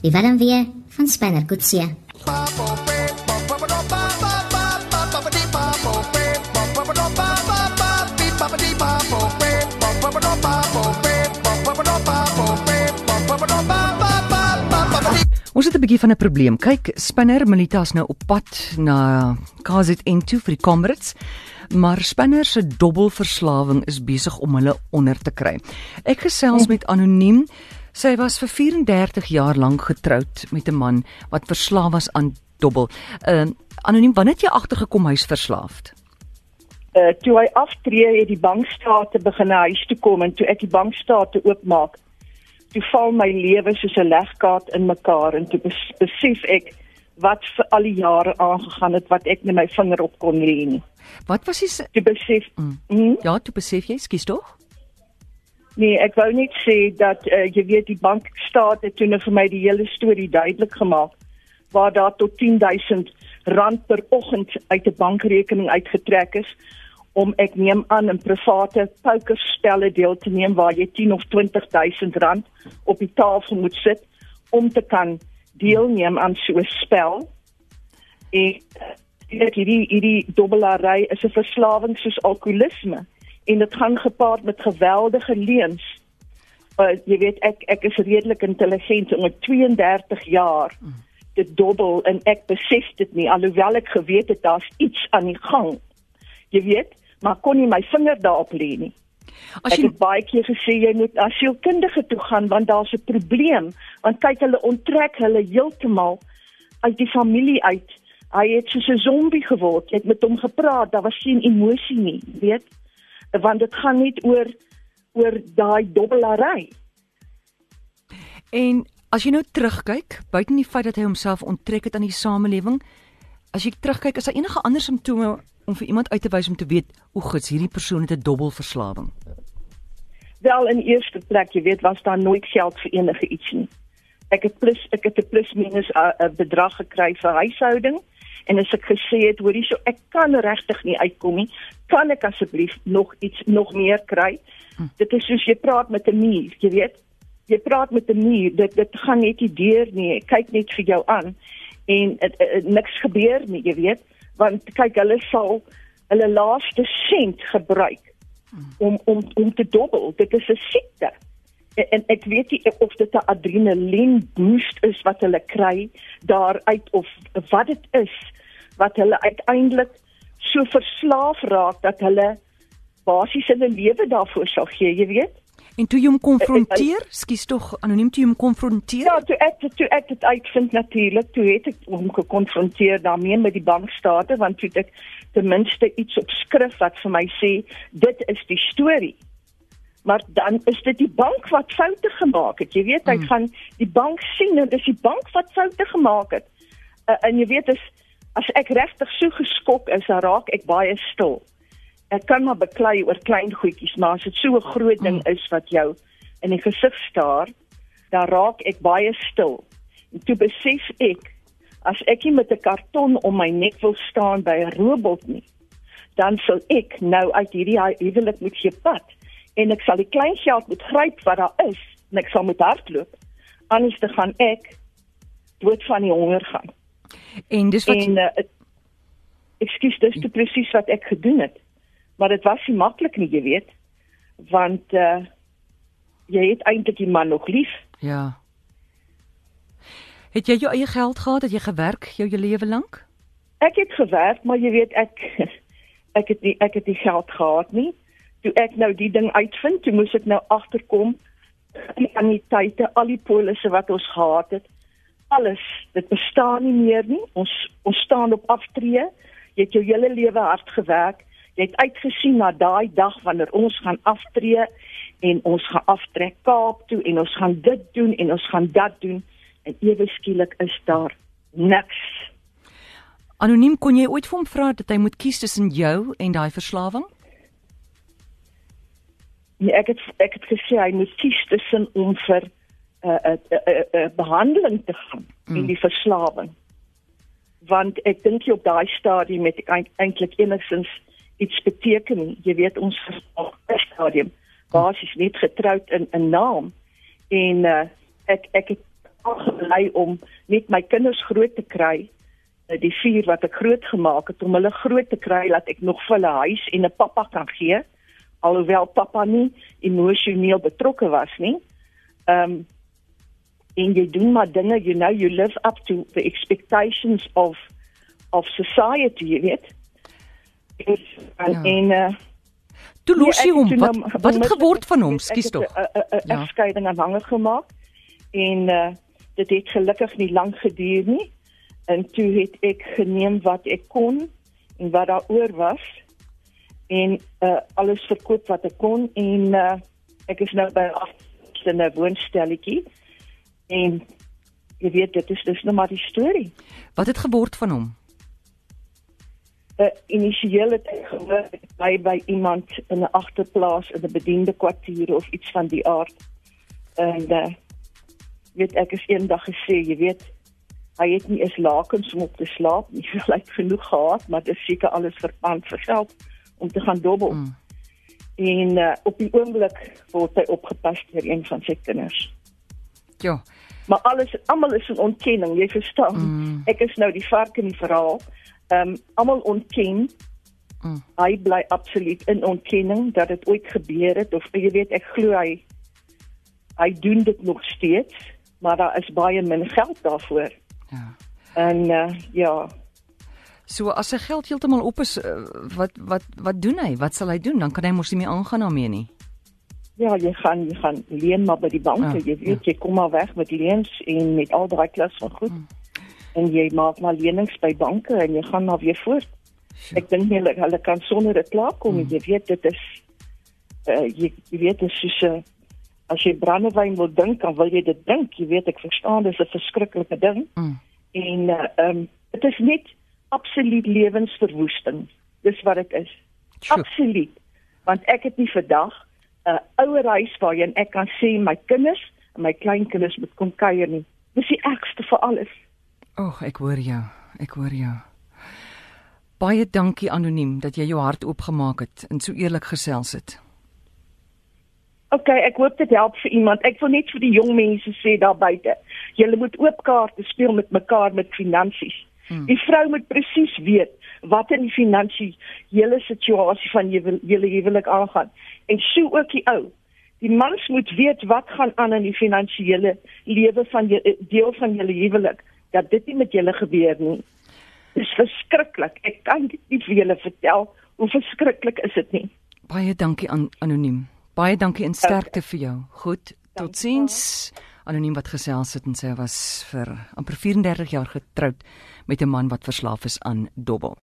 Die Willem weer van Spanner Kutsie. Ons het 'n bietjie van 'n probleem. Kyk, Spinner Militas nou op pad na KZN2 vir die Comrades. Maar Spinner se dobbelverslawing is besig om hulle onder te kry. Ek gesels met anoniem. Sy was vir 34 jaar lank getroud met 'n man wat verslaaf was aan dobbel. Uh anoniem, wanneer het jy agtergekom hy's verslaafd? Uh toe hy aftree het die bankstate begin na huis toe kom en toe ek die bankstate oopmaak toe val my lewe soos 'n legkaart in mekaar en toe bes besef ek wat vir al die jare aangegaan het wat ek net my vinger op kon lê nie. Wat was die Toe besef Mm. mm, Ja, toe besef jy, skus tog? nee, ek wou net sê dat uh, jy weet die bankstaat het toe nou vir my die hele storie duidelik gemaak waar daar tot 10000 rand per oggend uit 'n bankrekening uitgetrek is om ek neem aan in private pokerspelle deel te neem waar jy 10 of 20000 rand op die tafel moet sit om te kan deelneem aan so 'n spel. En dit hierdie hierdie dobbelary is 'n verslawing soos alkoholisme en dit gaan gepaard met geweldige leuns. Uh, jy weet ek ek is redelik intelligent en met 32 jaar dit dobbel en ek besef dit nie alhoewel ek geweet het daar's iets aan die gang. Jy weet, maar kon nie my vinger daarop lê nie. As Ek jy het baie keer gesê jy moet na sielkundige toe gaan want daar's 'n probleem want kyk hulle onttrek hulle heeltemal uit die familie uit. Hy het soos 'n zombie geword. Jy het met hom gepraat, daar was geen emosie nie, weet? Want dit gaan net oor oor daai dobbelary. En as jy nou terugkyk, buite die feit dat hy homself onttrek het aan die samelewing, as jy terugkyk, is daar enige ander simptome om vir iemand uit te wys om te weet hoe gits hierdie persoon het 'n dobbelverslawing? Wel in eerste plek, jy weet, was daar nooit geld vir enige iets nie. Ek het plus ek het 'n plus minus 'n bedrag gekry vir huishouding en as ek gesê het, hoorie, so ek kan regtig nie uitkom nie, kan ek asseblief nog iets nog meer kry? Hm. Dit is soos jy praat met 'n muur, jy weet. Jy praat met 'n muur, dit dit gaan net nie deur nie. Kyk net vir jou aan en het, het, niks gebeur nie, jy weet, want kyk hulle sal hulle laaste sent gebruik om om om te dobbel. Dit is 'n siekte. En, en ek weet nie of dit 'n adrenalien boost is wat hulle kry daaruit of wat dit is wat hulle uiteindelik so verslaaf raak dat hulle basies hulle lewe daarvoor sal gee, jy weet? En toe jy hom konfronteer, skus tog anoniem toe jy hom konfronteer? Ja, toe ek toe ek dit uitvind natuurlik, toe het ek hom gekonfronteer daarmee met die bankstate want toe ek ten minste iets op skrif wat vir my sê dit is die storie. Maar dan is dit die bank wat foute gemaak het. Jy weet, hy Mm. gaan die bank sien en dis die bank wat foute gemaak het. Uh, en jy weet as as ek regtig so geskok is, dan raak ek baie stil. Ek kan maar beklei oor klein goedjies, maar as dit so 'n groot ding is wat jou in die gesig staar, dan raak ek baie stil. En toe besef ek as ek nie met 'n karton om my nek wil staan by 'n robot nie, dan sal ek nou uit hierdie huwelik moet gepad en ek sal die klein geld moet gryp wat daar is en ek sal moet hardloop. Anders te gaan ek dood van die honger gaan. En dis wat En uh, ekskuus, dis te presies wat ek gedoen het. Maar dit was nie maklik nie, jy weet, want uh jy het eintlik die man nog lief. ja. Het jy jou eie geld gehad? Het jy gewerk jou hele lewe lank? Ek het gewerk, maar jy weet ek ek het nie ek het nie geld gehad nie. Toe ek nou die ding uitvind, toe moes ek nou agterkom die anniteite, al die polisse wat ons gehad het. Alles, dit bestaan nie meer nie. Ons ons staan op aftree. Jy het jou hele lewe hard gewerk. Jy het uitgesien na daai dag wanneer ons gaan aftree en ons gaan aftrek Kaap toe en ons gaan dit doen en ons gaan dat doen en ewe skielik is daar niks. Anoniem kon jy ooit vir hom vra dat hy moet kies tussen jou en daai verslawing? Nee, ek het ek het gesê hy moet kies tussen om vir 'n uh, 'n uh, 'n uh, uh, behandeling te gaan mm. en die verslawing. Want ek dink jy op daai stadium het ek eintlik enigstens iets beteken nie. Jy weet ons stadium basies net getroud in 'n naam en uh, ek ek het aangelei om net my kinders groot te kry uh, die vier wat ek groot gemaak het om hulle groot te kry dat ek nog vir hulle huis en 'n pappa kan gee alhoewel pappa nie emosioneel betrokke was nie. Ehm um, en jy doen maar dinge you know you live up to the expectations of of society jy weet. En ja. en uh, Toe los jy hom. Wat wat het geword van hom? Skus tog. 'n Egskeiding aan hange gemaak. En uh dit het gelukkig nie lank geduur nie. En toe het ek geneem wat ek kon en wat daar oor was en uh alles verkoop wat ek kon en uh ek is nou by 'n woonstelletjie. En jy weet dit is dis nou maar die storie. Wat het geword van hom? Uh, initieel het ek gehoor by by iemand in 'n agterplaas in 'n bediende kwartier of iets van die aard. En uh, weet ek is eendag gesê, jy weet, hy het nie eens lakens om op te slaap nie. Hy het genoeg gehad, maar dit seker alles verpand vir geld om te gaan dobbel. Mm. En uh, op die oomblik word hy opgepas deur een van sy kinders. Ja. Maar alles almal is in ontkenning, jy verstaan. Mm. Ek is nou die vark in die verhaal ehm um, almal ontken. Mm. Hy bly absoluut in ontkenning dat dit ooit gebeur het of jy weet ek glo hy hy doen dit nog steeds, maar daar is baie min geld daarvoor. Ja. En uh, ja. So as sy geld heeltemal op is, uh, wat wat wat doen hy? Wat sal hy doen? Dan kan hy mos nie meer aangaan daarmee nie. Ja, jy gaan jy gaan leen maar by die banke. Ja, jy weet ja. jy kom maar weg met leens en met al daai klas van goed. Mm en jy maak maar lenings by banke en jy gaan maar weer voort. Sure. Ek dink nie hulle, hulle kan sonder dit klaarkom nie. Mm. Jy weet dit is uh, jy, jy weet dit is uh, as jy brandewyn wil drink, dan wil jy dit drink. Jy weet ek verstaan dis 'n verskriklike ding. Mm. En uh, ehm uh, um, dit is net absoluut lewensverwoesting. Dis wat dit is. Sure. Absoluut. Want ek het nie vandag 'n uh, ouer huis waarheen ek kan sê my kinders en my kleinkinders moet kom kuier nie. Dis die ergste vir alles. Ag, ek hoor jou. Ek hoor jou. Baie dankie anoniem dat jy jou hart oopgemaak het en so eerlik gesels het. OK, ek hoop dit help vir iemand. Ek wil net vir die jong mense sê daar buite. Julle moet oop kaarte speel met mekaar met finansies. Hmm. Die vrou moet presies weet wat in die finansiële situasie van julle huwelik aangaan. En so ook die ou. Die mans moet weet wat gaan aan in die finansiële lewe van die deel van julle huwelik dat dit nie met julle gebeur nie. Dis verskriklik. Ek kan dit nie vir julle vertel hoe verskriklik is dit nie. Baie dankie aan anoniem. Baie dankie en sterkte vir jou. Goed, totsiens. Anoniem wat gesels het en sê was vir amper 34 jaar getroud met 'n man wat verslaaf is aan dobbel.